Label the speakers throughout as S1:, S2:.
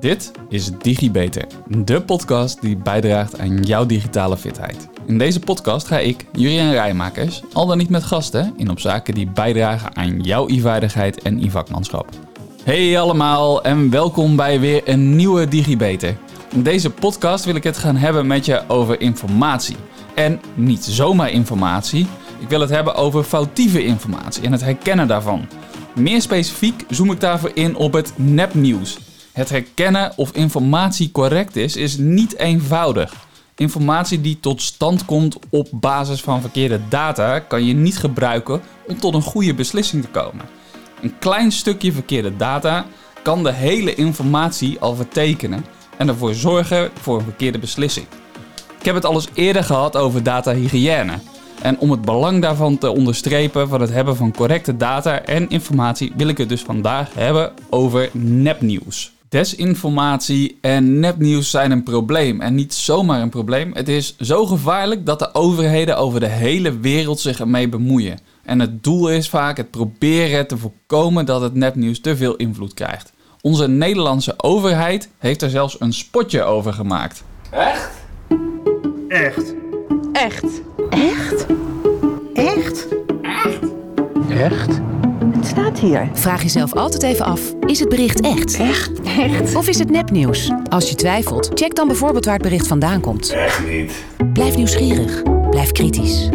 S1: Dit is DigiBeter, de podcast die bijdraagt aan jouw digitale fitheid. In deze podcast ga ik, Jurien Rijmakers, al dan niet met gasten, in op zaken die bijdragen aan jouw e-vaardigheid en e-vakmanschap. Hey allemaal en welkom bij weer een nieuwe DigiBeter. In deze podcast wil ik het gaan hebben met je over informatie. En niet zomaar informatie, ik wil het hebben over foutieve informatie en het herkennen daarvan. Meer specifiek zoom ik daarvoor in op het nepnieuws. Het herkennen of informatie correct is, is niet eenvoudig. Informatie die tot stand komt op basis van verkeerde data kan je niet gebruiken om tot een goede beslissing te komen. Een klein stukje verkeerde data kan de hele informatie al vertekenen en ervoor zorgen voor een verkeerde beslissing. Ik heb het al eens eerder gehad over datahygiëne. En om het belang daarvan te onderstrepen van het hebben van correcte data en informatie wil ik het dus vandaag hebben over nepnieuws. Desinformatie en nepnieuws zijn een probleem. En niet zomaar een probleem. Het is zo gevaarlijk dat de overheden over de hele wereld zich ermee bemoeien. En het doel is vaak het proberen te voorkomen dat het nepnieuws te veel invloed krijgt. Onze Nederlandse overheid heeft er zelfs een spotje over gemaakt.
S2: Echt?
S3: Echt?
S4: Echt?
S3: Echt? Echt? Echt?
S4: Het staat hier.
S5: Vraag jezelf altijd even af: is het bericht echt?
S3: Echt? Echt?
S5: Of is het nepnieuws? Als je twijfelt, check dan bijvoorbeeld waar het bericht vandaan komt.
S2: Echt niet.
S5: Blijf nieuwsgierig. Blijf kritisch.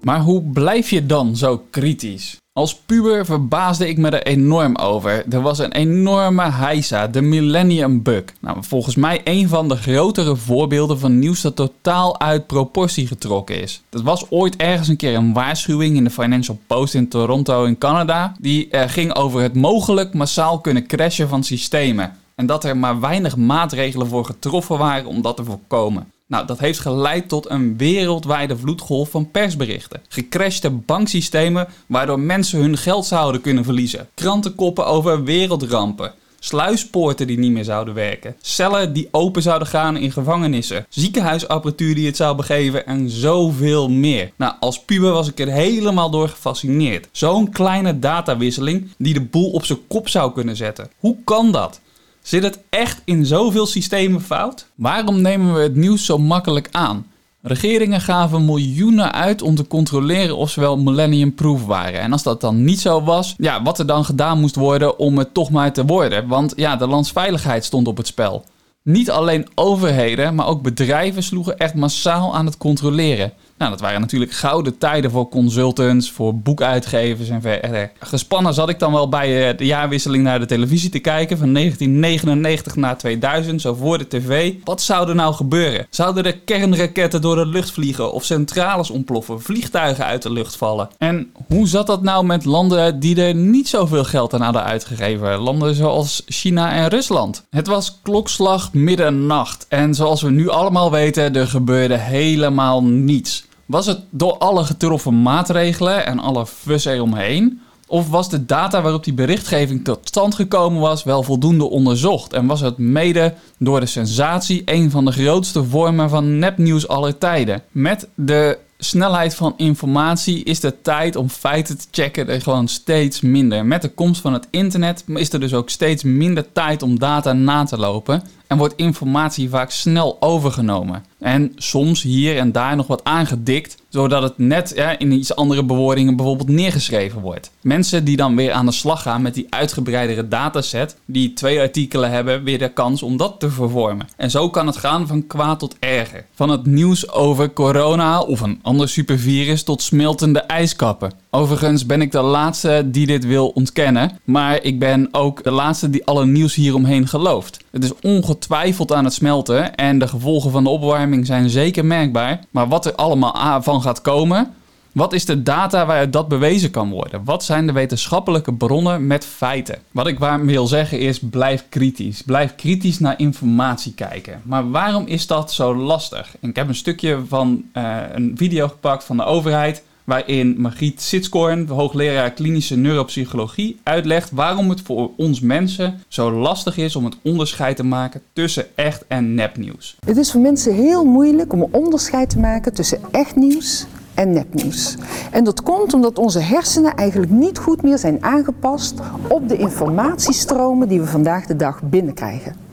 S1: Maar hoe blijf je dan zo kritisch? Als puber verbaasde ik me er enorm over. Er was een enorme heisa, de Millennium Bug. Nou, volgens mij een van de grotere voorbeelden van nieuws dat totaal uit proportie getrokken is. Dat was ooit ergens een keer een waarschuwing in de Financial Post in Toronto in Canada. Die eh, ging over het mogelijk massaal kunnen crashen van systemen. En dat er maar weinig maatregelen voor getroffen waren om dat te voorkomen. Nou, dat heeft geleid tot een wereldwijde vloedgolf van persberichten. Gecrashte banksystemen waardoor mensen hun geld zouden kunnen verliezen. Krantenkoppen over wereldrampen. Sluispoorten die niet meer zouden werken. Cellen die open zouden gaan in gevangenissen. Ziekenhuisapparatuur die het zou begeven en zoveel meer. Nou, als puber was ik er helemaal door gefascineerd. Zo'n kleine datawisseling die de boel op zijn kop zou kunnen zetten. Hoe kan dat? Zit het echt in zoveel systemen fout? Waarom nemen we het nieuws zo makkelijk aan? Regeringen gaven miljoenen uit om te controleren of ze wel millennium-proof waren. En als dat dan niet zo was, ja, wat er dan gedaan moest worden om het toch maar te worden. Want ja, de landsveiligheid stond op het spel. Niet alleen overheden, maar ook bedrijven sloegen echt massaal aan het controleren. Nou, dat waren natuurlijk gouden tijden voor consultants, voor boekuitgevers en verder. Gespannen zat ik dan wel bij eh, de jaarwisseling naar de televisie te kijken van 1999 naar 2000, zo voor de tv. Wat zou er nou gebeuren? Zouden er kernraketten door de lucht vliegen of centrales ontploffen, vliegtuigen uit de lucht vallen? En hoe zat dat nou met landen die er niet zoveel geld aan hadden uitgegeven? Landen zoals China en Rusland. Het was klokslag middernacht en zoals we nu allemaal weten, er gebeurde helemaal niets. Was het door alle getroffen maatregelen en alle fuss eromheen? Of was de data waarop die berichtgeving tot stand gekomen was wel voldoende onderzocht? En was het mede door de sensatie een van de grootste vormen van nepnieuws aller tijden? Met de snelheid van informatie is de tijd om feiten te checken er gewoon steeds minder. Met de komst van het internet is er dus ook steeds minder tijd om data na te lopen en wordt informatie vaak snel overgenomen. En soms hier en daar nog wat aangedikt, zodat het net in iets andere bewoordingen bijvoorbeeld neergeschreven wordt. Mensen die dan weer aan de slag gaan met die uitgebreidere dataset, die twee artikelen hebben, weer de kans om dat te vervormen. En zo kan het gaan van kwaad tot erger. Van het nieuws over corona of een ander supervirus tot smeltende ijskappen. Overigens ben ik de laatste die dit wil ontkennen, maar ik ben ook de laatste die alle nieuws hieromheen gelooft. Het is ongetwijfeld aan het smelten en de gevolgen van de opwarming zijn zeker merkbaar. Maar wat er allemaal van gaat komen, wat is de data waaruit dat bewezen kan worden? Wat zijn de wetenschappelijke bronnen met feiten? Wat ik waar wil zeggen is: blijf kritisch. Blijf kritisch naar informatie kijken. Maar waarom is dat zo lastig? Ik heb een stukje van uh, een video gepakt van de overheid waarin Margriet Sitskoorn, hoogleraar klinische neuropsychologie, uitlegt waarom het voor ons mensen zo lastig is om het onderscheid te maken tussen echt en nepnieuws.
S6: Het is voor mensen heel moeilijk om een onderscheid te maken tussen echt nieuws en nepnieuws. En dat komt omdat onze hersenen eigenlijk niet goed meer zijn aangepast op de informatiestromen die we vandaag de dag binnenkrijgen.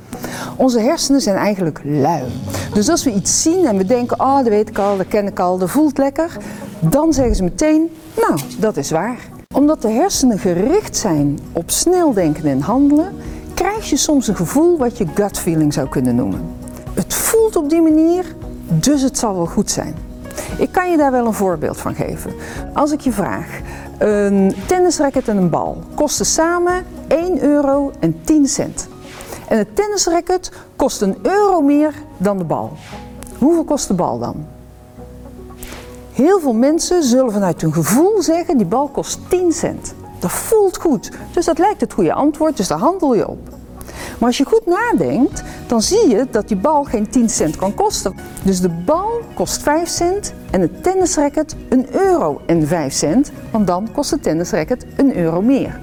S6: Onze hersenen zijn eigenlijk lui. Dus als we iets zien en we denken, oh dat weet ik al, dat ken ik al, dat voelt lekker. Dan zeggen ze meteen, nou dat is waar. Omdat de hersenen gericht zijn op snel denken en handelen, krijg je soms een gevoel wat je gut feeling zou kunnen noemen. Het voelt op die manier, dus het zal wel goed zijn. Ik kan je daar wel een voorbeeld van geven. Als ik je vraag, een tennisracket en een bal kosten samen 1 euro en 10 cent. En het tennisracket kost een euro meer dan de bal. Hoeveel kost de bal dan? Heel veel mensen zullen vanuit hun gevoel zeggen, die bal kost 10 cent. Dat voelt goed, dus dat lijkt het goede antwoord, dus daar handel je op. Maar als je goed nadenkt, dan zie je dat die bal geen 10 cent kan kosten. Dus de bal kost 5 cent en het tennisracket een euro en 5 cent, want dan kost het tennisracket een euro meer.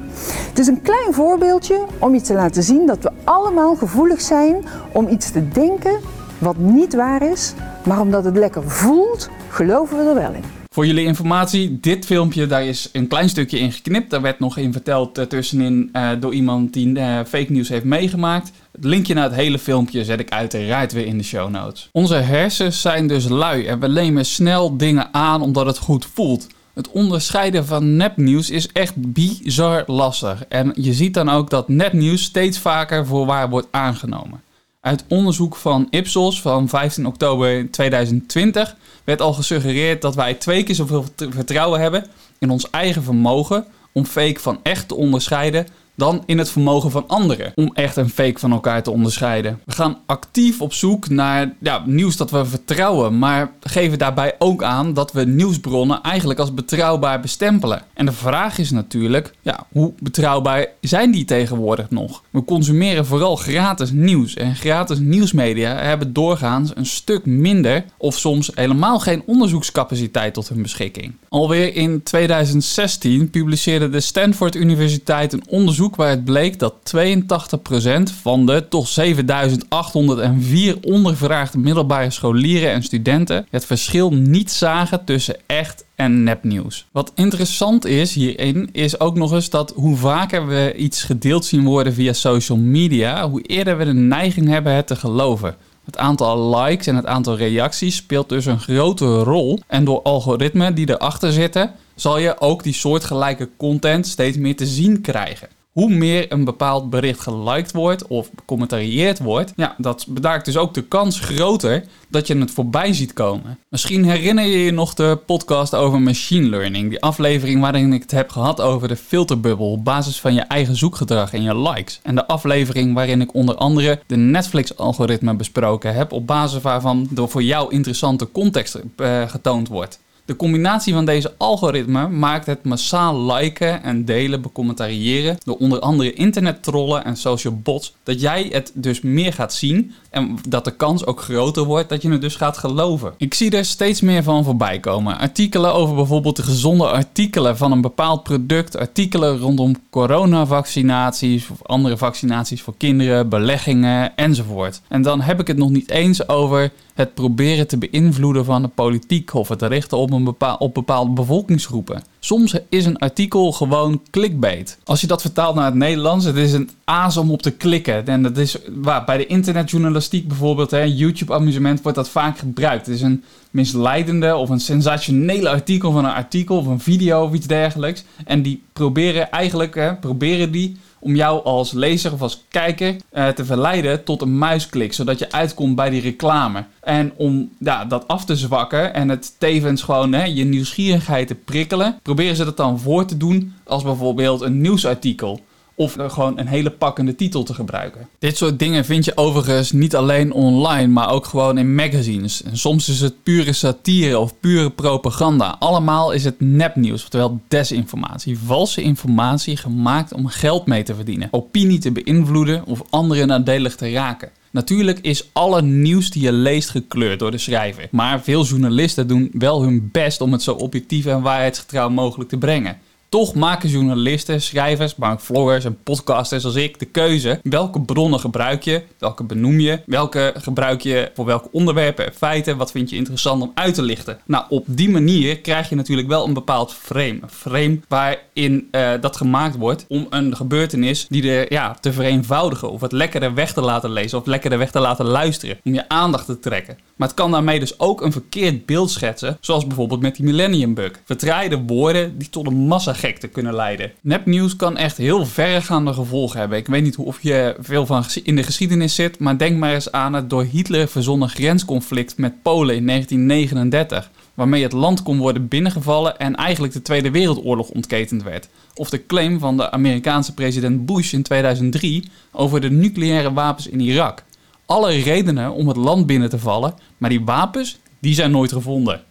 S6: Het is een klein voorbeeldje om je te laten zien dat we allemaal gevoelig zijn om iets te denken wat niet waar is, maar omdat het lekker voelt, geloven we er wel in.
S1: Voor jullie informatie, dit filmpje, daar is een klein stukje in geknipt. Daar werd nog in verteld uh, tussenin uh, door iemand die uh, fake news heeft meegemaakt. Het linkje naar het hele filmpje zet ik uiteraard weer in de show notes. Onze hersens zijn dus lui en we nemen snel dingen aan omdat het goed voelt. Het onderscheiden van nepnieuws is echt bizar lastig. En je ziet dan ook dat nepnieuws steeds vaker voor waar wordt aangenomen. Uit onderzoek van Ipsos van 15 oktober 2020 werd al gesuggereerd dat wij twee keer zoveel vertrouwen hebben in ons eigen vermogen om fake van echt te onderscheiden dan in het vermogen van anderen om echt een fake van elkaar te onderscheiden. We gaan actief op zoek naar ja, nieuws dat we vertrouwen, maar geven daarbij ook aan dat we nieuwsbronnen eigenlijk als betrouwbaar bestempelen. En de vraag is natuurlijk, ja, hoe betrouwbaar zijn die tegenwoordig nog? We consumeren vooral gratis nieuws en gratis nieuwsmedia hebben doorgaans een stuk minder of soms helemaal geen onderzoekscapaciteit tot hun beschikking. Alweer in 2016 publiceerde de Stanford Universiteit een onderzoek waaruit bleek dat 82% van de toch 7804 ondervraagde middelbare scholieren en studenten het verschil niet zagen tussen echt en nepnieuws. Wat interessant is hierin, is ook nog eens dat hoe vaker we iets gedeeld zien worden via social media, hoe eerder we de neiging hebben het te geloven. Het aantal likes en het aantal reacties speelt dus een grote rol. En door algoritmen die erachter zitten, zal je ook die soortgelijke content steeds meer te zien krijgen hoe meer een bepaald bericht geliked wordt of becommentarieerd wordt, ja, dat bedaakt dus ook de kans groter dat je het voorbij ziet komen. Misschien herinner je je nog de podcast over machine learning, die aflevering waarin ik het heb gehad over de filterbubbel op basis van je eigen zoekgedrag en je likes. En de aflevering waarin ik onder andere de Netflix-algoritme besproken heb, op basis waarvan door voor jou interessante context uh, getoond wordt. De combinatie van deze algoritmen maakt het massaal liken en delen, becommentariëren door onder andere internettrollen en social bots, dat jij het dus meer gaat zien en dat de kans ook groter wordt dat je het dus gaat geloven. Ik zie er steeds meer van voorbij komen. Artikelen over bijvoorbeeld de gezonde artikelen van een bepaald product, artikelen rondom coronavaccinaties of andere vaccinaties voor kinderen, beleggingen enzovoort. En dan heb ik het nog niet eens over het proberen te beïnvloeden van de politiek of het richten op, op bepaalde bevolkingsgroepen. Soms is een artikel gewoon clickbait. Als je dat vertaalt naar het Nederlands, het is een aas om op te klikken. En dat is waar, bij de internetjournalistiek bijvoorbeeld, YouTube-amusement, wordt dat vaak gebruikt. Het is een misleidende of een sensationele artikel van een artikel of een video of iets dergelijks. En die proberen eigenlijk, hè, proberen die om jou als lezer of als kijker uh, te verleiden tot een muisklik, zodat je uitkomt bij die reclame. En om ja, dat af te zwakken en het tevens gewoon hè, je nieuwsgierigheid te prikkelen, proberen ze dat dan voor te doen als bijvoorbeeld een nieuwsartikel of gewoon een hele pakkende titel te gebruiken. Dit soort dingen vind je overigens niet alleen online, maar ook gewoon in magazines. En soms is het pure satire of pure propaganda. Allemaal is het nepnieuws, oftewel desinformatie. Valse informatie gemaakt om geld mee te verdienen, opinie te beïnvloeden of anderen nadelig te raken. Natuurlijk is alle nieuws die je leest gekleurd door de schrijver. Maar veel journalisten doen wel hun best om het zo objectief en waarheidsgetrouw mogelijk te brengen. Toch maken journalisten, schrijvers, maar vloggers en podcasters als ik de keuze welke bronnen gebruik je, welke benoem je, welke gebruik je voor welke onderwerpen en feiten, wat vind je interessant om uit te lichten. Nou, op die manier krijg je natuurlijk wel een bepaald frame. Een frame waarin uh, dat gemaakt wordt om een gebeurtenis die er ja, te vereenvoudigen of het lekkerder weg te laten lezen of lekkerder weg te laten luisteren. Om je aandacht te trekken. Maar het kan daarmee dus ook een verkeerd beeld schetsen, zoals bijvoorbeeld met die Millennium Bug. Vertraaide woorden die tot een massagekte kunnen leiden. Nepnieuws kan echt heel verregaande gevolgen hebben. Ik weet niet of je veel van in de geschiedenis zit, maar denk maar eens aan het door Hitler verzonnen grensconflict met Polen in 1939 waarmee het land kon worden binnengevallen en eigenlijk de Tweede Wereldoorlog ontketend werd. Of de claim van de Amerikaanse president Bush in 2003 over de nucleaire wapens in Irak. Alle redenen om het land binnen te vallen, maar die wapens, die zijn nooit gevonden.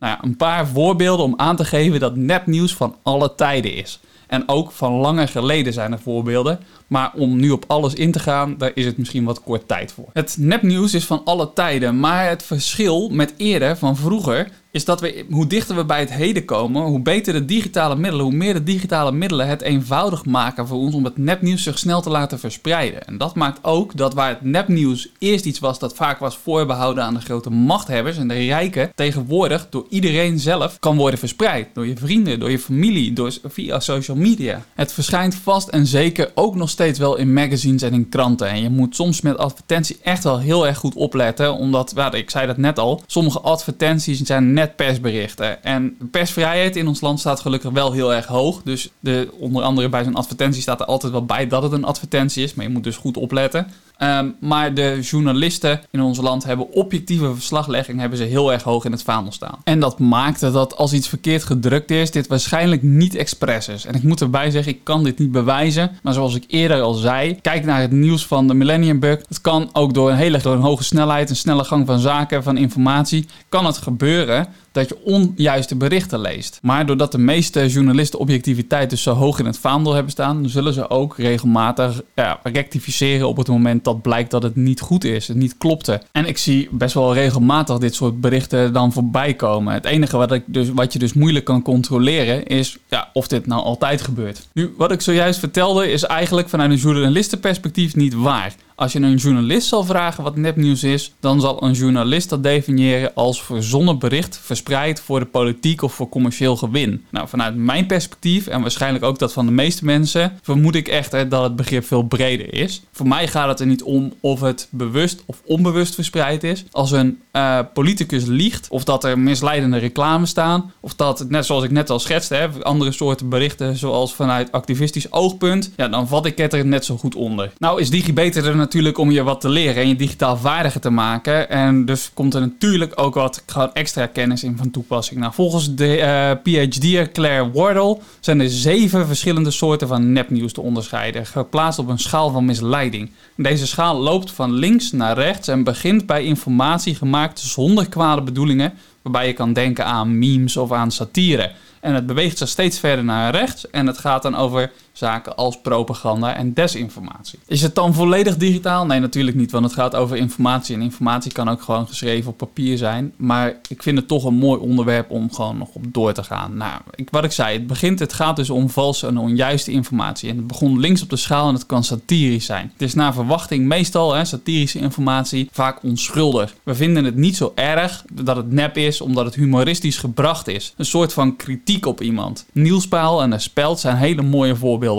S1: Nou ja, een paar voorbeelden om aan te geven dat nepnieuws van alle tijden is. En ook van langer geleden zijn er voorbeelden. Maar om nu op alles in te gaan, daar is het misschien wat kort tijd voor. Het nepnieuws is van alle tijden, maar het verschil met eerder van vroeger is dat we, hoe dichter we bij het heden komen, hoe beter de digitale middelen, hoe meer de digitale middelen het eenvoudig maken voor ons om het nepnieuws zich snel te laten verspreiden. En dat maakt ook dat waar het nepnieuws eerst iets was dat vaak was voorbehouden aan de grote machthebbers en de rijken, tegenwoordig door iedereen zelf kan worden verspreid. Door je vrienden, door je familie, door, via social media. Het verschijnt vast en zeker ook nog steeds wel in magazines en in kranten. En je moet soms met advertentie echt wel heel erg goed opletten, omdat, ja, ik zei dat net al, sommige advertenties zijn net persberichten. En persvrijheid in ons land staat gelukkig wel heel erg hoog. Dus de, onder andere bij zo'n advertentie staat er altijd wel bij dat het een advertentie is. Maar je moet dus goed opletten. Ehm, maar de journalisten in ons land hebben objectieve verslaglegging hebben ze heel erg hoog in het vaandel staan. En dat maakte dat als iets verkeerd gedrukt is, dit waarschijnlijk niet expres is. En ik moet erbij zeggen, ik kan dit niet bewijzen. Maar zoals ik eerder al zei, kijk naar het nieuws van de Millennium Bug. Het kan ook door een hele door een hoge snelheid, een snelle gang van zaken, van informatie, kan het gebeuren dat je onjuiste berichten leest. Maar doordat de meeste journalisten objectiviteit dus zo hoog in het vaandel hebben staan, zullen ze ook regelmatig ja, rectificeren op het moment dat blijkt dat het niet goed is, het niet klopte. En ik zie best wel regelmatig dit soort berichten dan voorbij komen. Het enige wat, ik dus, wat je dus moeilijk kan controleren is ja, of dit nou altijd gebeurt. Nu, wat ik zojuist vertelde is eigenlijk vanuit een journalistenperspectief niet waar. Als je een journalist zal vragen wat nepnieuws is, dan zal een journalist dat definiëren als verzonnen bericht verspreid voor de politiek of voor commercieel gewin. Nou, vanuit mijn perspectief en waarschijnlijk ook dat van de meeste mensen, vermoed ik echter dat het begrip veel breder is. Voor mij gaat het er niet om of het bewust of onbewust verspreid is. Als een uh, politicus liegt, of dat er misleidende reclame staan, of dat, net zoals ik net al schetste, hè, andere soorten berichten zoals vanuit activistisch oogpunt, ja, dan vat ik het er net zo goed onder. Nou is DigiBeter er natuurlijk natuurlijk om je wat te leren en je digitaal vaardiger te maken. En dus komt er natuurlijk ook wat extra kennis in van toepassing. Nou, volgens de uh, eh, PhD'er Claire Wardle zijn er zeven verschillende soorten van nepnieuws te onderscheiden, geplaatst op een schaal van misleiding. Deze schaal loopt van links naar rechts en begint bij informatie gemaakt zonder kwade bedoelingen, waarbij je kan denken aan memes of aan satire. En het beweegt zich steeds verder naar rechts en het gaat dan over zaken als propaganda en desinformatie. Is het dan volledig digitaal? Nee, natuurlijk niet, want het gaat over informatie. En informatie kan ook gewoon geschreven op papier zijn. Maar ik vind het toch een mooi onderwerp om gewoon nog op door te gaan. Nou, ik, wat ik zei, het begint, het gaat dus om valse en onjuiste informatie. En het begon links op de schaal en het kan satirisch zijn. Het is naar verwachting meestal, hè, satirische informatie, vaak onschuldig. We vinden het niet zo erg dat het nep is, omdat het humoristisch gebracht is. Een soort van kritiek op iemand. Niels Paal en de Speld zijn hele mooie voorbeelden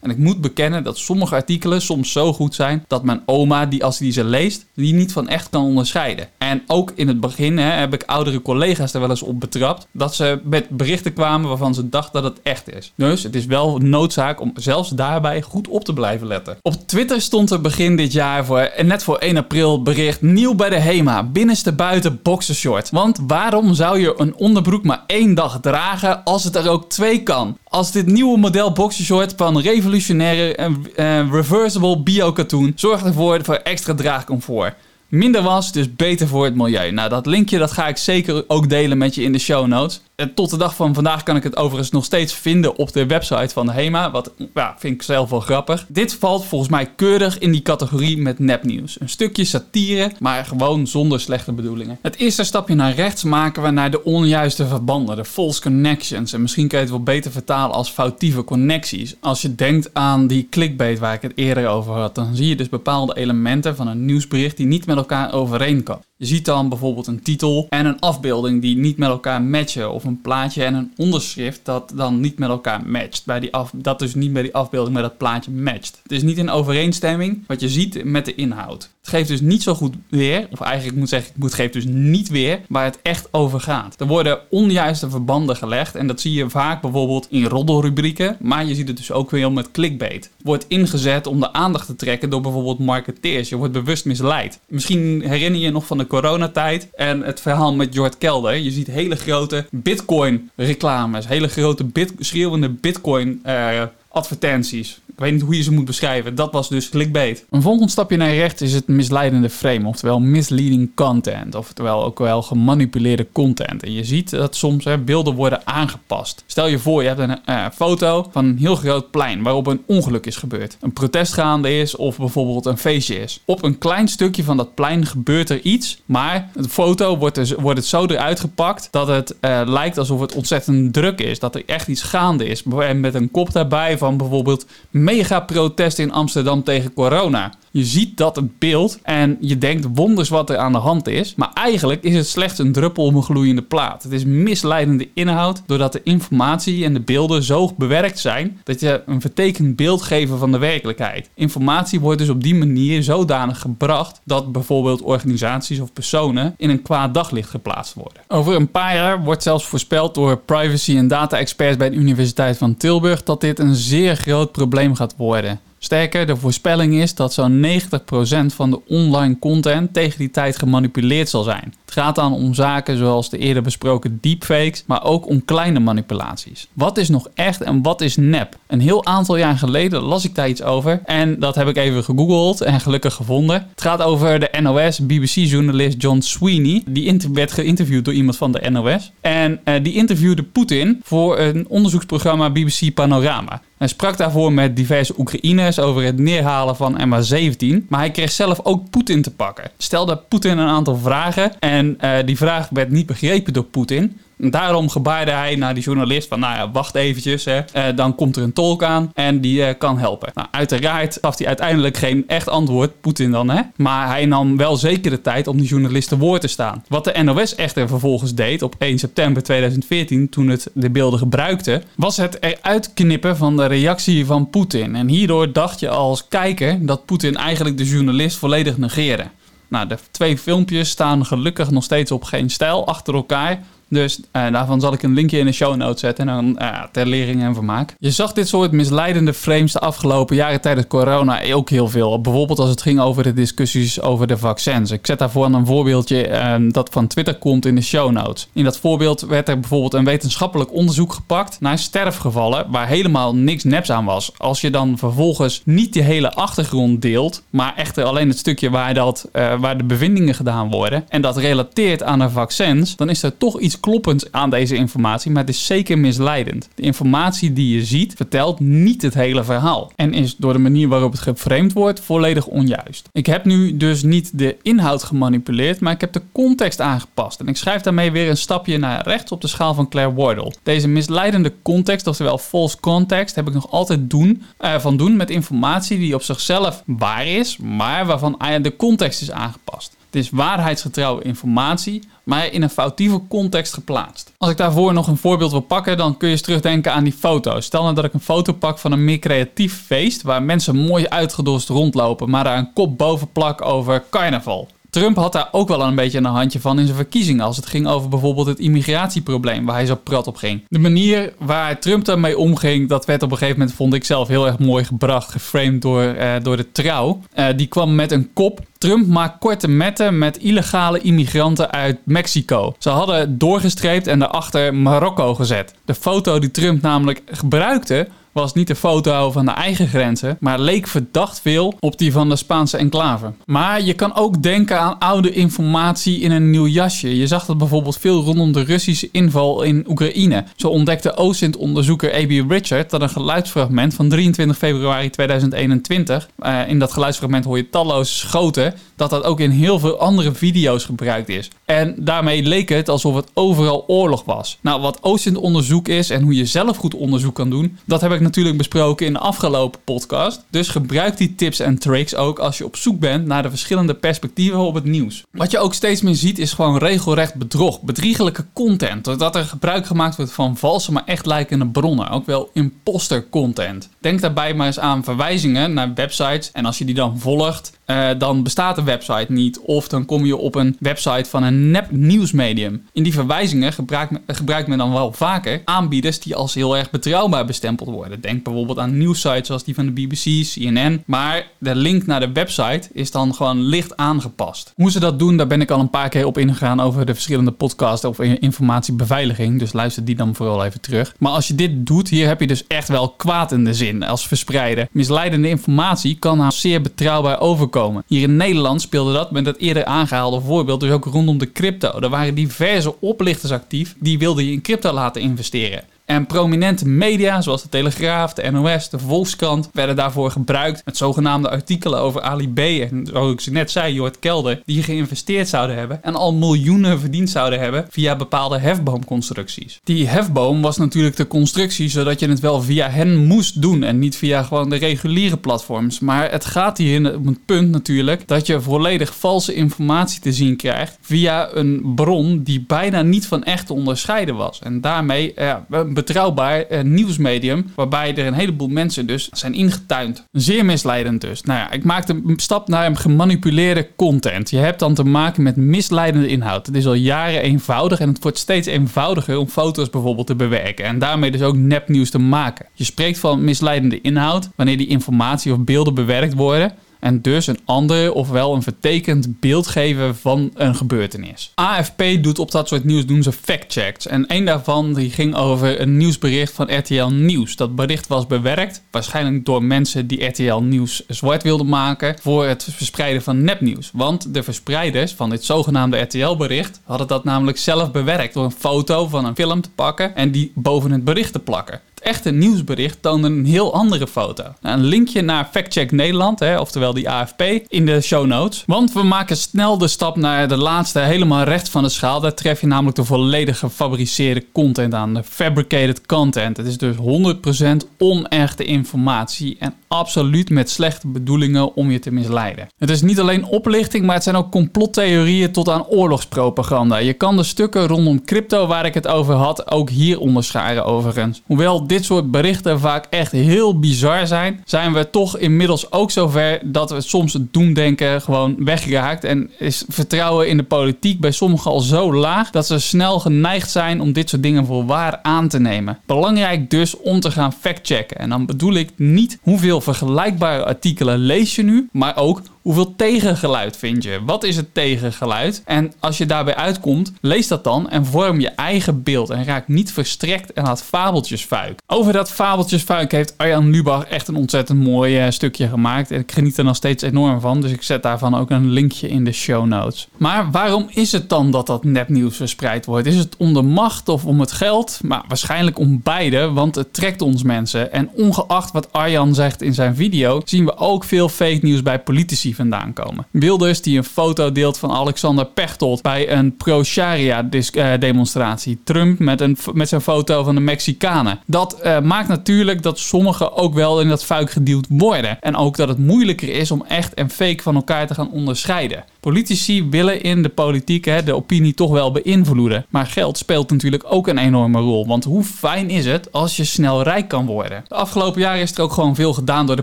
S1: En ik moet bekennen dat sommige artikelen soms zo goed zijn dat mijn oma, die als die ze leest, die niet van echt kan onderscheiden. En ook in het begin hè, heb ik oudere collega's er wel eens op betrapt dat ze met berichten kwamen waarvan ze dachten dat het echt is. Dus het is wel noodzaak om zelfs daarbij goed op te blijven letten. Op Twitter stond er begin dit jaar voor, en net voor 1 april, bericht nieuw bij de HEMA, binnenste buiten boxershort. Want waarom zou je een onderbroek maar één dag dragen als het er ook twee kan? Als dit nieuwe model boxershort van revolutionaire en reversible bio-katoen zorgt ervoor voor extra draagcomfort. Minder was, dus beter voor het milieu. Nou, dat linkje dat ga ik zeker ook delen met je in de show notes. En tot de dag van vandaag kan ik het overigens nog steeds vinden op de website van de HEMA. Wat ja, vind ik zelf wel grappig. Dit valt volgens mij keurig in die categorie met nepnieuws. Een stukje satire, maar gewoon zonder slechte bedoelingen. Het eerste stapje naar rechts maken we naar de onjuiste verbanden, de false connections. En misschien kan je het wel beter vertalen als foutieve connecties. Als je denkt aan die clickbait waar ik het eerder over had, dan zie je dus bepaalde elementen van een nieuwsbericht die niet met elkaar overeenkomen. Je ziet dan bijvoorbeeld een titel en een afbeelding die niet met elkaar matchen. Of een plaatje en een onderschrift dat dan niet met elkaar matcht. Bij die af, dat dus niet bij die afbeelding met dat plaatje matcht. Het is niet in overeenstemming wat je ziet met de inhoud. Het geeft dus niet zo goed weer, of eigenlijk moet zeggen, het geeft dus niet weer waar het echt over gaat. Er worden onjuiste verbanden gelegd en dat zie je vaak bijvoorbeeld in roddelrubrieken, maar je ziet het dus ook weer met clickbait. Wordt ingezet om de aandacht te trekken door bijvoorbeeld marketeers. Je wordt bewust misleid. Misschien herinner je je nog van de coronatijd en het verhaal met Jord Kelder. Je ziet hele grote bitcoin reclames, hele grote schreeuwende bitcoin uh, advertenties. Ik weet niet hoe je ze moet beschrijven. Dat was dus clickbait. Een volgend stapje naar rechts is het misleidende frame, oftewel misleading content, oftewel ook wel gemanipuleerde content. En je ziet dat soms hè, beelden worden aangepast. Stel je voor, je hebt een uh, foto van een heel groot plein waarop een ongeluk is gebeurd. Een protest gaande is of bijvoorbeeld een feestje is. Op een klein stukje van dat plein gebeurt er iets, maar de foto wordt, er, wordt het zo eruit gepakt dat het uh, lijkt alsof het ontzettend druk is. Dat er echt iets gaande is. En met een kop daarbij van bijvoorbeeld mega protest in Amsterdam tegen corona. Je ziet dat het beeld en je denkt wonders wat er aan de hand is. Maar eigenlijk is het slechts een druppel op een gloeiende plaat. Het is misleidende inhoud doordat de informatie en de beelden zo bewerkt zijn dat je een vertekend beeld geeft van de werkelijkheid. Informatie wordt dus op die manier zodanig gebracht dat bijvoorbeeld organisaties of personen in een kwaad daglicht geplaatst worden. Over een paar jaar wordt zelfs voorspeld door privacy- en data-experts bij de Universiteit van Tilburg dat dit een zeer groot probleem gaat worden. Sterker, de voorspelling is dat zo'n 90% van de online content tegen die tijd gemanipuleerd zal zijn. Het gaat dan om zaken zoals de eerder besproken deepfakes, maar ook om kleine manipulaties. Wat is nog echt en wat is nep? Een heel aantal jaar geleden las ik daar iets over en dat heb ik even gegoogeld en gelukkig gevonden. Het gaat over de NOS, BBC-journalist John Sweeney. Die werd geïnterviewd door iemand van de NOS. En uh, die interviewde Poetin voor een onderzoeksprogramma BBC Panorama. Hij sprak daarvoor met diverse Oekraïners over het neerhalen van MH17. Maar hij kreeg zelf ook Poetin te pakken. Stelde Poetin een aantal vragen en uh, die vraag werd niet begrepen door Poetin. Daarom gebaarde hij naar die journalist van, nou ja, wacht eventjes, hè. Uh, dan komt er een tolk aan en die uh, kan helpen. Nou, uiteraard gaf hij uiteindelijk geen echt antwoord, Poetin dan, hè. Maar hij nam wel zeker de tijd om die journalist te woord te staan. Wat de NOS echter vervolgens deed op 1 september 2014, toen het de beelden gebruikte, was het eruit knippen van de reactie van Poetin. En hierdoor dacht je als kijker dat Poetin eigenlijk de journalist volledig negeerde. Nou, de twee filmpjes staan gelukkig nog steeds op geen stijl achter elkaar. Dus uh, daarvan zal ik een linkje in de show notes zetten. En dan uh, ter lering en vermaak. Je zag dit soort misleidende frames de afgelopen jaren tijdens corona ook heel veel. Bijvoorbeeld als het ging over de discussies over de vaccins. Ik zet daarvoor een voorbeeldje uh, dat van Twitter komt in de show notes. In dat voorbeeld werd er bijvoorbeeld een wetenschappelijk onderzoek gepakt naar sterfgevallen waar helemaal niks neps aan was. Als je dan vervolgens niet die hele achtergrond deelt, maar echter alleen het stukje waar, dat, waar de bevindingen gedaan worden en dat relateert aan de vaccins, dan is er toch iets kloppend aan deze informatie, maar het is zeker misleidend. De informatie die je ziet vertelt niet het hele verhaal en is door de manier waarop het geframed wordt volledig onjuist. Ik heb nu dus niet de inhoud gemanipuleerd, maar ik heb de context aangepast en ik schrijf daarmee weer een stapje naar rechts op de schaal van Claire Wardle. Deze misleidende context, oftewel false context, heb ik nog altijd doen, uh, van doen met informatie die op zichzelf waar is, maar waarvan de context is aangepast. Het is waarheidsgetrouwe informatie, maar in een foutieve context geplaatst. Als ik daarvoor nog een voorbeeld wil pakken, dan kun je eens terugdenken aan die foto's. Stel nou dat ik een foto pak van een meer creatief feest, waar mensen mooi uitgedost rondlopen, maar daar een kop boven plak over carnaval. Trump had daar ook wel een beetje een handje van in zijn verkiezingen. Als het ging over bijvoorbeeld het immigratieprobleem, waar hij zo prat op ging. De manier waar Trump daarmee omging, dat werd op een gegeven moment, vond ik zelf heel erg mooi gebracht, geframed door, uh, door de trouw. Uh, die kwam met een kop Trump maakt korte metten met illegale immigranten uit Mexico. Ze hadden doorgestreept en daarachter Marokko gezet. De foto die Trump namelijk gebruikte was niet de foto van de eigen grenzen, maar leek verdacht veel op die van de Spaanse enclave. Maar je kan ook denken aan oude informatie in een nieuw jasje. Je zag dat bijvoorbeeld veel rondom de Russische inval in Oekraïne. Zo ontdekte OSINT-onderzoeker A.B. Richard dat een geluidsfragment van 23 februari 2021, uh, in dat geluidsfragment hoor je talloze schoten, dat dat ook in heel veel andere video's gebruikt is. En daarmee leek het alsof het overal oorlog was. Nou, wat OSINT-onderzoek is en hoe je zelf goed onderzoek kan doen, dat heb ik natuurlijk besproken in de afgelopen podcast. Dus gebruik die tips en tricks ook als je op zoek bent naar de verschillende perspectieven op het nieuws. Wat je ook steeds meer ziet is gewoon regelrecht bedrog, bedriegelijke content. Doordat er gebruik gemaakt wordt van valse maar echt lijkende bronnen. Ook wel imposter content. Denk daarbij maar eens aan verwijzingen naar websites. En als je die dan volgt, uh, dan bestaat de website niet. Of dan kom je op een website van een nep nieuwsmedium. In die verwijzingen gebruikt, gebruikt men dan wel vaker aanbieders die als heel erg betrouwbaar bestempeld worden. Denk bijvoorbeeld aan nieuwsites zoals die van de BBC, CNN. Maar de link naar de website is dan gewoon licht aangepast. Hoe ze dat doen, daar ben ik al een paar keer op ingegaan over de verschillende podcasts over informatiebeveiliging. Dus luister die dan vooral even terug. Maar als je dit doet, hier heb je dus echt wel kwaad in de zin als verspreiden. Misleidende informatie kan nou zeer betrouwbaar overkomen. Hier in Nederland speelde dat met het eerder aangehaalde voorbeeld dus ook rondom de crypto. Er waren diverse oplichters actief die wilden je in crypto laten investeren. En prominente media, zoals de Telegraaf, de NOS, de Volkskrant, werden daarvoor gebruikt met zogenaamde artikelen over Ali. En zoals ik ze net zei, Jort Kelder, die geïnvesteerd zouden hebben en al miljoenen verdiend zouden hebben via bepaalde hefboomconstructies. Die hefboom was natuurlijk de constructie zodat je het wel via hen moest doen en niet via gewoon de reguliere platforms. Maar het gaat hier om het punt natuurlijk dat je volledig valse informatie te zien krijgt via een bron die bijna niet van echt te onderscheiden was. En daarmee ja, betrouwbaar uh, nieuwsmedium. Waarbij er een heleboel mensen dus zijn ingetuind. Zeer misleidend dus. Nou ja, ik maakte een stap naar een gemanipuleerde content. Je hebt dan te maken met misleidende inhoud. Het is al jaren eenvoudig en het wordt steeds eenvoudiger om foto's bijvoorbeeld te bewerken. En daarmee dus ook nepnieuws te maken. Je spreekt van misleidende inhoud wanneer die informatie of beelden bewerkt worden en dus een ander ofwel een vertekend beeld geven van een gebeurtenis. AFP doet op dat soort nieuws doen ze fact-checks. En een daarvan die ging over een nieuwsbericht van RTL Nieuws. Dat bericht was bewerkt, waarschijnlijk door mensen die RTL Nieuws zwart wilden maken voor het verspreiden van nepnieuws. Want de verspreiders van dit zogenaamde RTL-bericht hadden dat namelijk zelf bewerkt door een foto van een film te pakken en die boven het bericht te plakken echte nieuwsbericht toonde een heel andere foto. Nou, een linkje naar Factcheck Nederland, hè, oftewel die AFP, in de show notes. Want we maken snel de stap naar de laatste, helemaal rechts van de schaal. Daar tref je namelijk de volledig gefabriceerde content aan. De fabricated content. Het is dus 100% onechte informatie en absoluut met slechte bedoelingen om je te misleiden. Het is niet alleen oplichting, maar het zijn ook complottheorieën tot aan oorlogspropaganda. Je kan de stukken rondom crypto waar ik het over had ook hier onderscharen overigens. Hoewel dit soort berichten vaak echt heel bizar zijn, zijn we toch inmiddels ook zover dat we soms het doemdenken gewoon weggeraakt en is vertrouwen in de politiek bij sommigen al zo laag dat ze snel geneigd zijn om dit soort dingen voor waar aan te nemen. Belangrijk dus om te gaan factchecken. En dan bedoel ik niet hoeveel vergelijkbare artikelen lees je nu, maar ook Hoeveel tegengeluid vind je? Wat is het tegengeluid? En als je daarbij uitkomt, lees dat dan en vorm je eigen beeld. En raak niet verstrekt en laat fabeltjesfuik. Over dat fabeltjesfuik heeft Arjan Lubach echt een ontzettend mooi uh, stukje gemaakt. En ik geniet er nog steeds enorm van. Dus ik zet daarvan ook een linkje in de show notes. Maar waarom is het dan dat dat nepnieuws verspreid wordt? Is het om de macht of om het geld? Maar waarschijnlijk om beide, want het trekt ons mensen. En ongeacht wat Arjan zegt in zijn video, zien we ook veel fake nieuws bij politici vandaan komen. Wilders die een foto deelt van Alexander Pechtold bij een pro-Sharia-demonstratie. Trump met, een, met zijn foto van de Mexicanen. Dat uh, maakt natuurlijk dat sommigen ook wel in dat fuik geduwd worden. En ook dat het moeilijker is om echt en fake van elkaar te gaan onderscheiden. Politici willen in de politiek hè, de opinie toch wel beïnvloeden. Maar geld speelt natuurlijk ook een enorme rol. Want hoe fijn is het als je snel rijk kan worden? De afgelopen jaren is er ook gewoon veel gedaan door de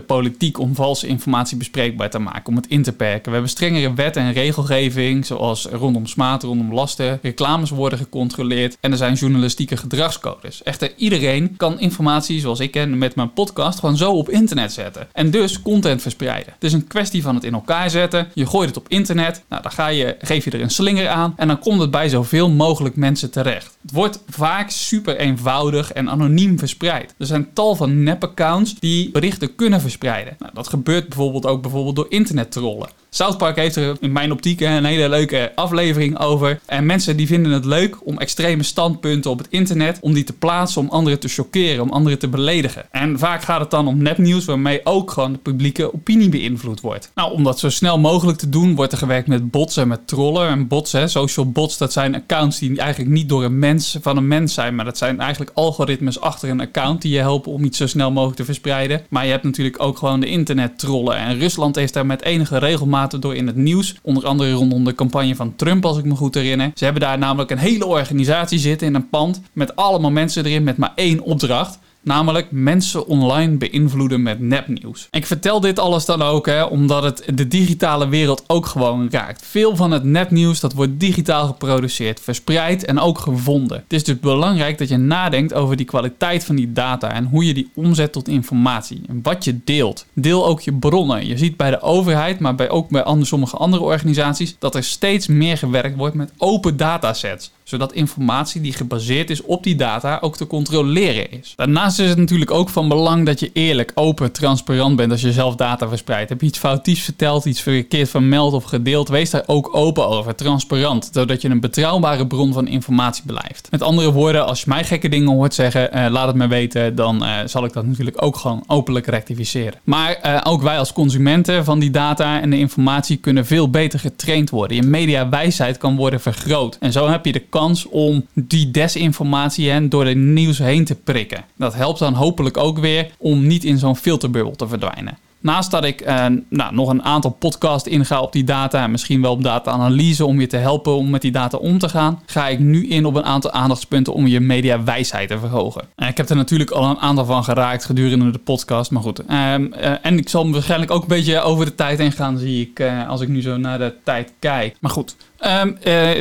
S1: politiek om valse informatie bespreekbaar te maken. In te perken. We hebben strengere wet en regelgeving, zoals rondom smaad, rondom lasten. Reclames worden gecontroleerd en er zijn journalistieke gedragscodes. Echter, iedereen kan informatie, zoals ik ken met mijn podcast, gewoon zo op internet zetten. En dus content verspreiden. Het is een kwestie van het in elkaar zetten. Je gooit het op internet, nou, dan ga je, geef je er een slinger aan en dan komt het bij zoveel mogelijk mensen terecht. Het wordt vaak super eenvoudig en anoniem verspreid. Er zijn tal van nep-accounts die berichten kunnen verspreiden. Nou, dat gebeurt bijvoorbeeld ook bijvoorbeeld door internettrollen. South Park heeft er in mijn optiek een hele leuke aflevering over. En mensen die vinden het leuk om extreme standpunten op het internet, om die te plaatsen, om anderen te choqueren, om anderen te beledigen. En vaak gaat het dan om nepnieuws waarmee ook gewoon de publieke opinie beïnvloed wordt. Nou, om dat zo snel mogelijk te doen, wordt er gewerkt met bots en met trollen. En bots, social bots, dat zijn accounts die eigenlijk niet door een mens van een mens zijn, maar dat zijn eigenlijk algoritmes achter een account die je helpen om iets zo snel mogelijk te verspreiden. Maar je hebt natuurlijk ook gewoon de internettrollen. En Rusland heeft daar met regelmaat door in het nieuws. Onder andere rondom de campagne van Trump, als ik me goed herinner. Ze hebben daar namelijk een hele organisatie zitten in een pand met allemaal mensen erin met maar één opdracht. Namelijk mensen online beïnvloeden met nepnieuws. Ik vertel dit alles dan ook hè, omdat het de digitale wereld ook gewoon raakt. Veel van het nepnieuws dat wordt digitaal geproduceerd, verspreid en ook gevonden. Het is dus belangrijk dat je nadenkt over die kwaliteit van die data en hoe je die omzet tot informatie. En wat je deelt. Deel ook je bronnen. Je ziet bij de overheid, maar bij, ook bij andere, sommige andere organisaties, dat er steeds meer gewerkt wordt met open datasets zodat informatie die gebaseerd is op die data ook te controleren is. Daarnaast is het natuurlijk ook van belang dat je eerlijk, open, transparant bent als je zelf data verspreidt. Heb je iets foutiefs verteld, iets verkeerd vermeld of gedeeld, wees daar ook open over, transparant, zodat je een betrouwbare bron van informatie blijft. Met andere woorden, als je mij gekke dingen hoort zeggen, uh, laat het me weten, dan uh, zal ik dat natuurlijk ook gewoon openlijk rectificeren. Maar uh, ook wij als consumenten van die data en de informatie kunnen veel beter getraind worden. Je mediawijsheid kan worden vergroot. En zo heb je de kans om die desinformatie en door het nieuws heen te prikken. Dat helpt dan hopelijk ook weer om niet in zo'n filterbubbel te verdwijnen. Naast dat ik eh, nou, nog een aantal podcasts inga op die data en misschien wel op data-analyse om je te helpen om met die data om te gaan, ga ik nu in op een aantal aandachtspunten om je mediawijsheid te verhogen. En ik heb er natuurlijk al een aantal van geraakt gedurende de podcast, maar goed. Ehm, eh, en ik zal waarschijnlijk ook een beetje over de tijd heen gaan, zie ik, uh, als ik nu zo naar de tijd kijk. Maar goed, Um,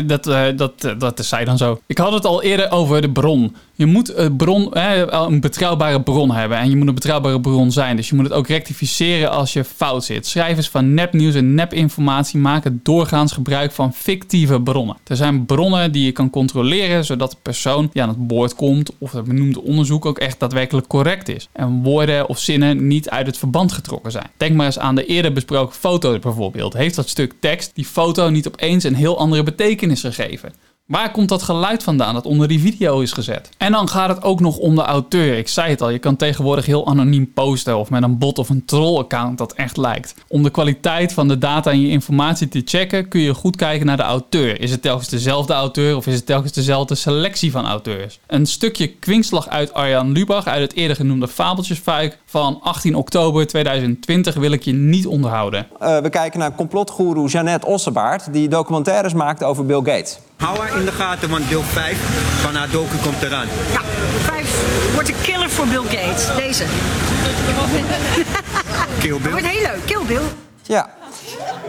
S1: dat, uh, dat, uh, dat is zij dan zo. Ik had het al eerder over de bron. Je moet een, bron, een betrouwbare bron hebben en je moet een betrouwbare bron zijn. Dus je moet het ook rectificeren als je fout zit. Schrijvers van nepnieuws en nepinformatie maken doorgaans gebruik van fictieve bronnen. Er zijn bronnen die je kan controleren zodat de persoon die aan het woord komt of het benoemde onderzoek ook echt daadwerkelijk correct is. En woorden of zinnen niet uit het verband getrokken zijn. Denk maar eens aan de eerder besproken foto bijvoorbeeld. Heeft dat stuk tekst die foto niet opeens een heel andere betekenis gegeven. Waar komt dat geluid vandaan dat onder die video is gezet? En dan gaat het ook nog om de auteur. Ik zei het al, je kan tegenwoordig heel anoniem posten of met een bot of een troll-account dat echt lijkt. Om de kwaliteit van de data en je informatie te checken kun je goed kijken naar de auteur. Is het telkens dezelfde auteur of is het telkens dezelfde selectie van auteurs? Een stukje kwinkslag uit Arjan Lubach uit het eerder genoemde Fabeltjesfuik van 18 oktober 2020 wil ik je niet onderhouden.
S2: Uh, we kijken naar complotgoeroe Jeannette Ossebaard die documentaires maakt over Bill Gates.
S7: Hou haar in de gaten, want deel 5 van haar docu komt eraan.
S8: Ja, 5 wordt een killer voor Bill Gates. Deze.
S7: Kill Bill.
S8: Wordt heel leuk. Kill Bill.
S2: Ja.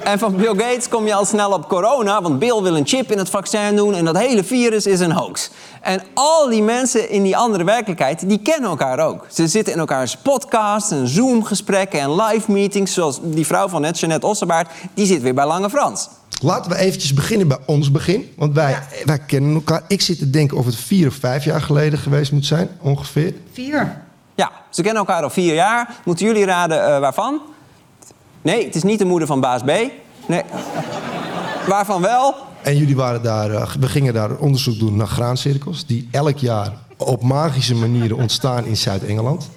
S2: En van Bill Gates kom je al snel op corona, want Bill wil een chip in het vaccin doen en dat hele virus is een hoax. En al die mensen in die andere werkelijkheid, die kennen elkaar ook. Ze zitten in elkaars podcasts en Zoom-gesprekken en live meetings, zoals die vrouw van net, Jeannette Ossebaard, die zit weer bij Lange Frans.
S9: Laten we eventjes beginnen bij ons begin. Want wij, ja. wij kennen elkaar. Ik zit te denken of het vier of vijf jaar geleden geweest moet zijn, ongeveer.
S8: Vier.
S2: Ja, ze kennen elkaar al vier jaar. Moeten jullie raden uh, waarvan? Nee, het is niet de moeder van baas B. Nee. waarvan wel?
S9: En jullie waren daar, uh, we gingen daar onderzoek doen naar graancirkels... die elk jaar op magische manieren ontstaan in Zuid-Engeland.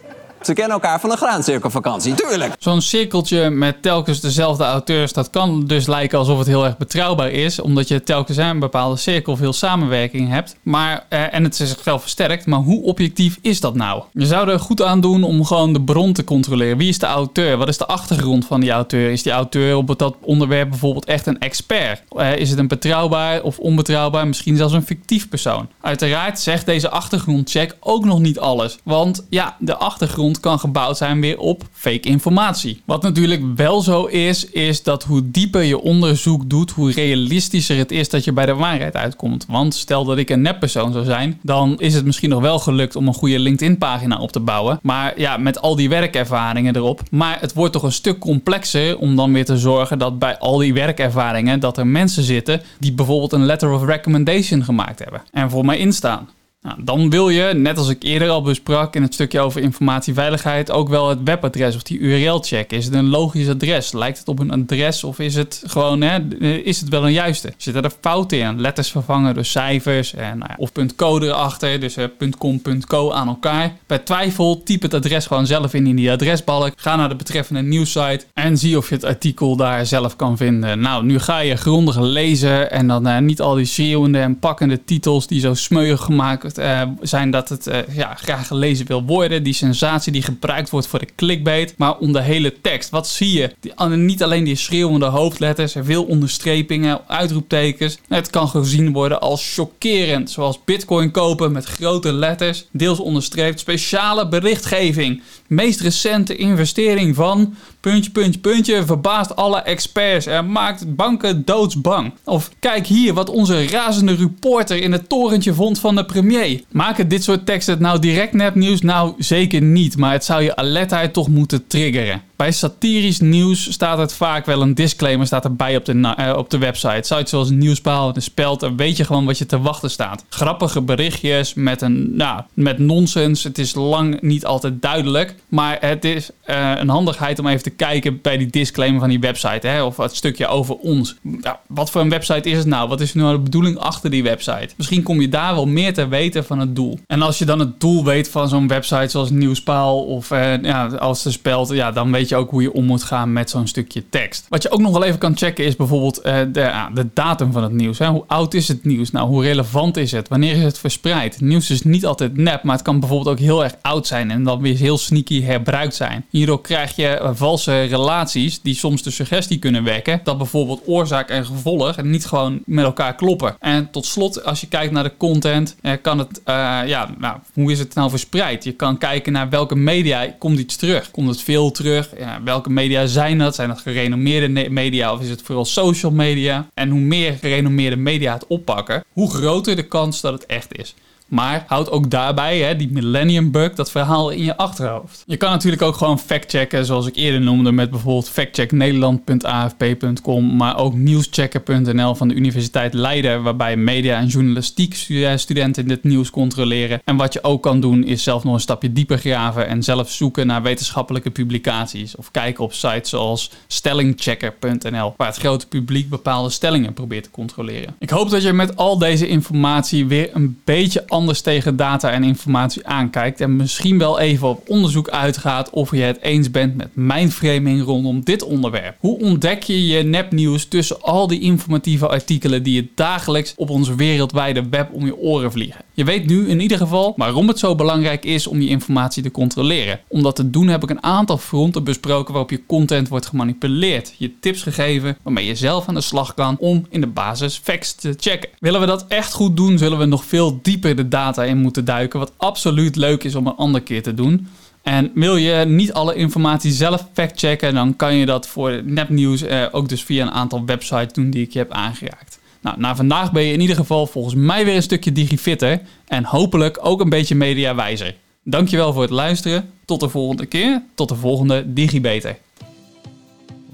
S2: Ze kennen elkaar van een graancirkelvakantie, tuurlijk.
S1: Zo'n cirkeltje met telkens dezelfde auteurs, dat kan dus lijken alsof het heel erg betrouwbaar is, omdat je telkens in een bepaalde cirkel veel samenwerking hebt. Maar, eh, en het is zichzelf versterkt, maar hoe objectief is dat nou? Je zou er goed aan doen om gewoon de bron te controleren. Wie is de auteur? Wat is de achtergrond van die auteur? Is die auteur op dat onderwerp bijvoorbeeld echt een expert? Eh, is het een betrouwbaar of onbetrouwbaar, misschien zelfs een fictief persoon? Uiteraard zegt deze achtergrondcheck ook nog niet alles, want ja, de achtergrond kan gebouwd zijn weer op fake informatie. Wat natuurlijk wel zo is, is dat hoe dieper je onderzoek doet, hoe realistischer het is dat je bij de waarheid uitkomt. Want stel dat ik een neppersoon zou zijn, dan is het misschien nog wel gelukt om een goede LinkedIn-pagina op te bouwen. Maar ja, met al die werkervaringen erop. Maar het wordt toch een stuk complexer om dan weer te zorgen dat bij al die werkervaringen dat er mensen zitten die bijvoorbeeld een letter of recommendation gemaakt hebben en voor mij instaan. Nou, dan wil je, net als ik eerder al besprak in het stukje over informatieveiligheid, ook wel het webadres of die URL checken. Is het een logisch adres? Lijkt het op een adres of is het gewoon, hè, is het wel een juiste? Zitten er fouten in? Letters vervangen door cijfers en, nou ja, of .code erachter, dus uh, .com, .co aan elkaar. Bij twijfel, typ het adres gewoon zelf in in die adresbalk. Ga naar de betreffende nieuwssite en zie of je het artikel daar zelf kan vinden. Nou, nu ga je grondig lezen en dan uh, niet al die schreeuwende en pakkende titels die zo smeuig gemaakt uh, zijn dat het uh, ja, graag gelezen wil worden. Die sensatie die gebruikt wordt voor de clickbait, maar om de hele tekst. Wat zie je? Niet alleen die schreeuwende hoofdletters, er veel onderstrepingen, uitroeptekens. Het kan gezien worden als chockerend, zoals bitcoin kopen met grote letters, deels onderstreept, speciale berichtgeving. Meest recente investering van puntje, puntje, puntje, verbaast alle experts en maakt banken doodsbang. Of kijk hier wat onze razende reporter in het torentje vond van de premier. Maken dit soort teksten nou direct nepnieuws? Nou, zeker niet, maar het zou je alertheid toch moeten triggeren. Bij satirisch nieuws staat het vaak wel een disclaimer staat erbij op de, uh, op de website. Sites zoals Nieuwspaal en Speld, dan weet je gewoon wat je te wachten staat. Grappige berichtjes met, een, nou, met nonsens. Het is lang niet altijd duidelijk. Maar het is uh, een handigheid om even te kijken bij die disclaimer van die website. Hè, of het stukje over ons. Ja, wat voor een website is het nou? Wat is nu de bedoeling achter die website? Misschien kom je daar wel meer te weten van het doel. En als je dan het doel weet van zo'n website zoals Nieuwspaal of uh, ja, als de Speld, ja, dan weet je ook hoe je om moet gaan met zo'n stukje tekst. Wat je ook nog wel even kan checken is bijvoorbeeld uh, de, uh, de, datum van het nieuws. Hoe oud is het nieuws? Nou, hoe relevant is het? Wanneer is het verspreid? Nieuws is niet altijd nep, maar het kan bijvoorbeeld ook heel erg oud zijn en dan weer heel sneaky herbruikt zijn. Hierdoor krijg je uh, valse relaties die soms de suggestie kunnen wekken dat bijvoorbeeld oorzaak en gevolg niet gewoon met elkaar kloppen. En tot slot, als je kijkt naar de content, kan het, ja, nou, hoe is het nou verspreid? Je kan kijken naar welke media komt iets terug. Komt het veel terug? Welke media zijn dat? Zijn dat gerenommeerde media of is het vooral social media? En hoe meer gerenommeerde media het oppakken, hoe groter de kans dat het echt is. Maar houd ook daarbij hè, die Millennium Bug, dat verhaal in je achterhoofd. Je kan natuurlijk ook gewoon factchecken, zoals ik eerder noemde, met bijvoorbeeld factchecknederland.afp.com, maar ook nieuwschecker.nl van de Universiteit Leiden, waarbij media en journalistiek studenten in dit nieuws controleren. En wat je ook kan doen, is zelf nog een stapje dieper graven en zelf zoeken naar wetenschappelijke publicaties. Of kijken op sites zoals stellingchecker.nl, waar het grote publiek bepaalde stellingen probeert te controleren. Ik hoop dat je met al deze informatie weer een beetje anders tegen data en informatie aankijkt en misschien wel even op onderzoek uitgaat of je het eens bent met mijn framing rondom dit onderwerp. Hoe ontdek je je nepnieuws tussen al die informatieve artikelen die je dagelijks op ons wereldwijde web om je oren vliegen? Je weet nu in ieder geval waarom het zo belangrijk is om je informatie te controleren. Om dat te doen heb ik een aantal fronten besproken waarop je content wordt gemanipuleerd. Je tips gegeven waarmee je zelf aan de slag kan om in de basis facts te checken. Willen we dat echt goed doen, zullen we nog veel dieper de data in moeten duiken, wat absoluut leuk is om een andere keer te doen. En wil je niet alle informatie zelf factchecken, dan kan je dat voor nepnieuws eh, ook dus via een aantal websites doen die ik je heb aangeraakt. Nou, na vandaag ben je in ieder geval volgens mij weer een stukje digifitter en hopelijk ook een beetje mediawijzer. Dankjewel voor het luisteren. Tot de volgende keer. Tot de volgende DigiBeter.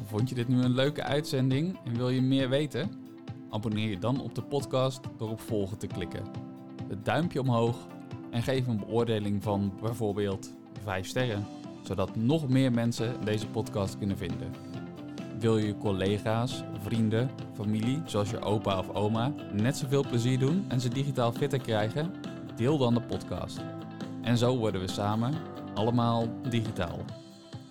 S1: Vond je dit nu een leuke uitzending en wil je meer weten? Abonneer je dan op de podcast door op volgen te klikken. Het duimpje omhoog en geef een beoordeling van bijvoorbeeld 5 sterren, zodat nog meer mensen deze podcast kunnen vinden. Wil je collega's, vrienden, familie, zoals je opa of oma, net zoveel plezier doen en ze digitaal fitter krijgen? Deel dan de podcast. En zo worden we samen allemaal digitaal.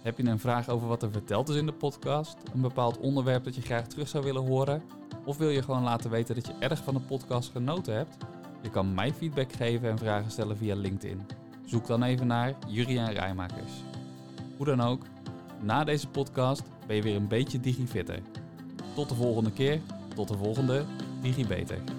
S1: Heb je een vraag over wat er verteld is in de podcast? Een bepaald onderwerp dat je graag terug zou willen horen? Of wil je gewoon laten weten dat je erg van de podcast genoten hebt? Je kan mij feedback geven en vragen stellen via LinkedIn. Zoek dan even naar Juriaan Rijmakers. Hoe dan ook, na deze podcast ben je weer een beetje digifitter. Tot de volgende keer, tot de volgende DigiBeter.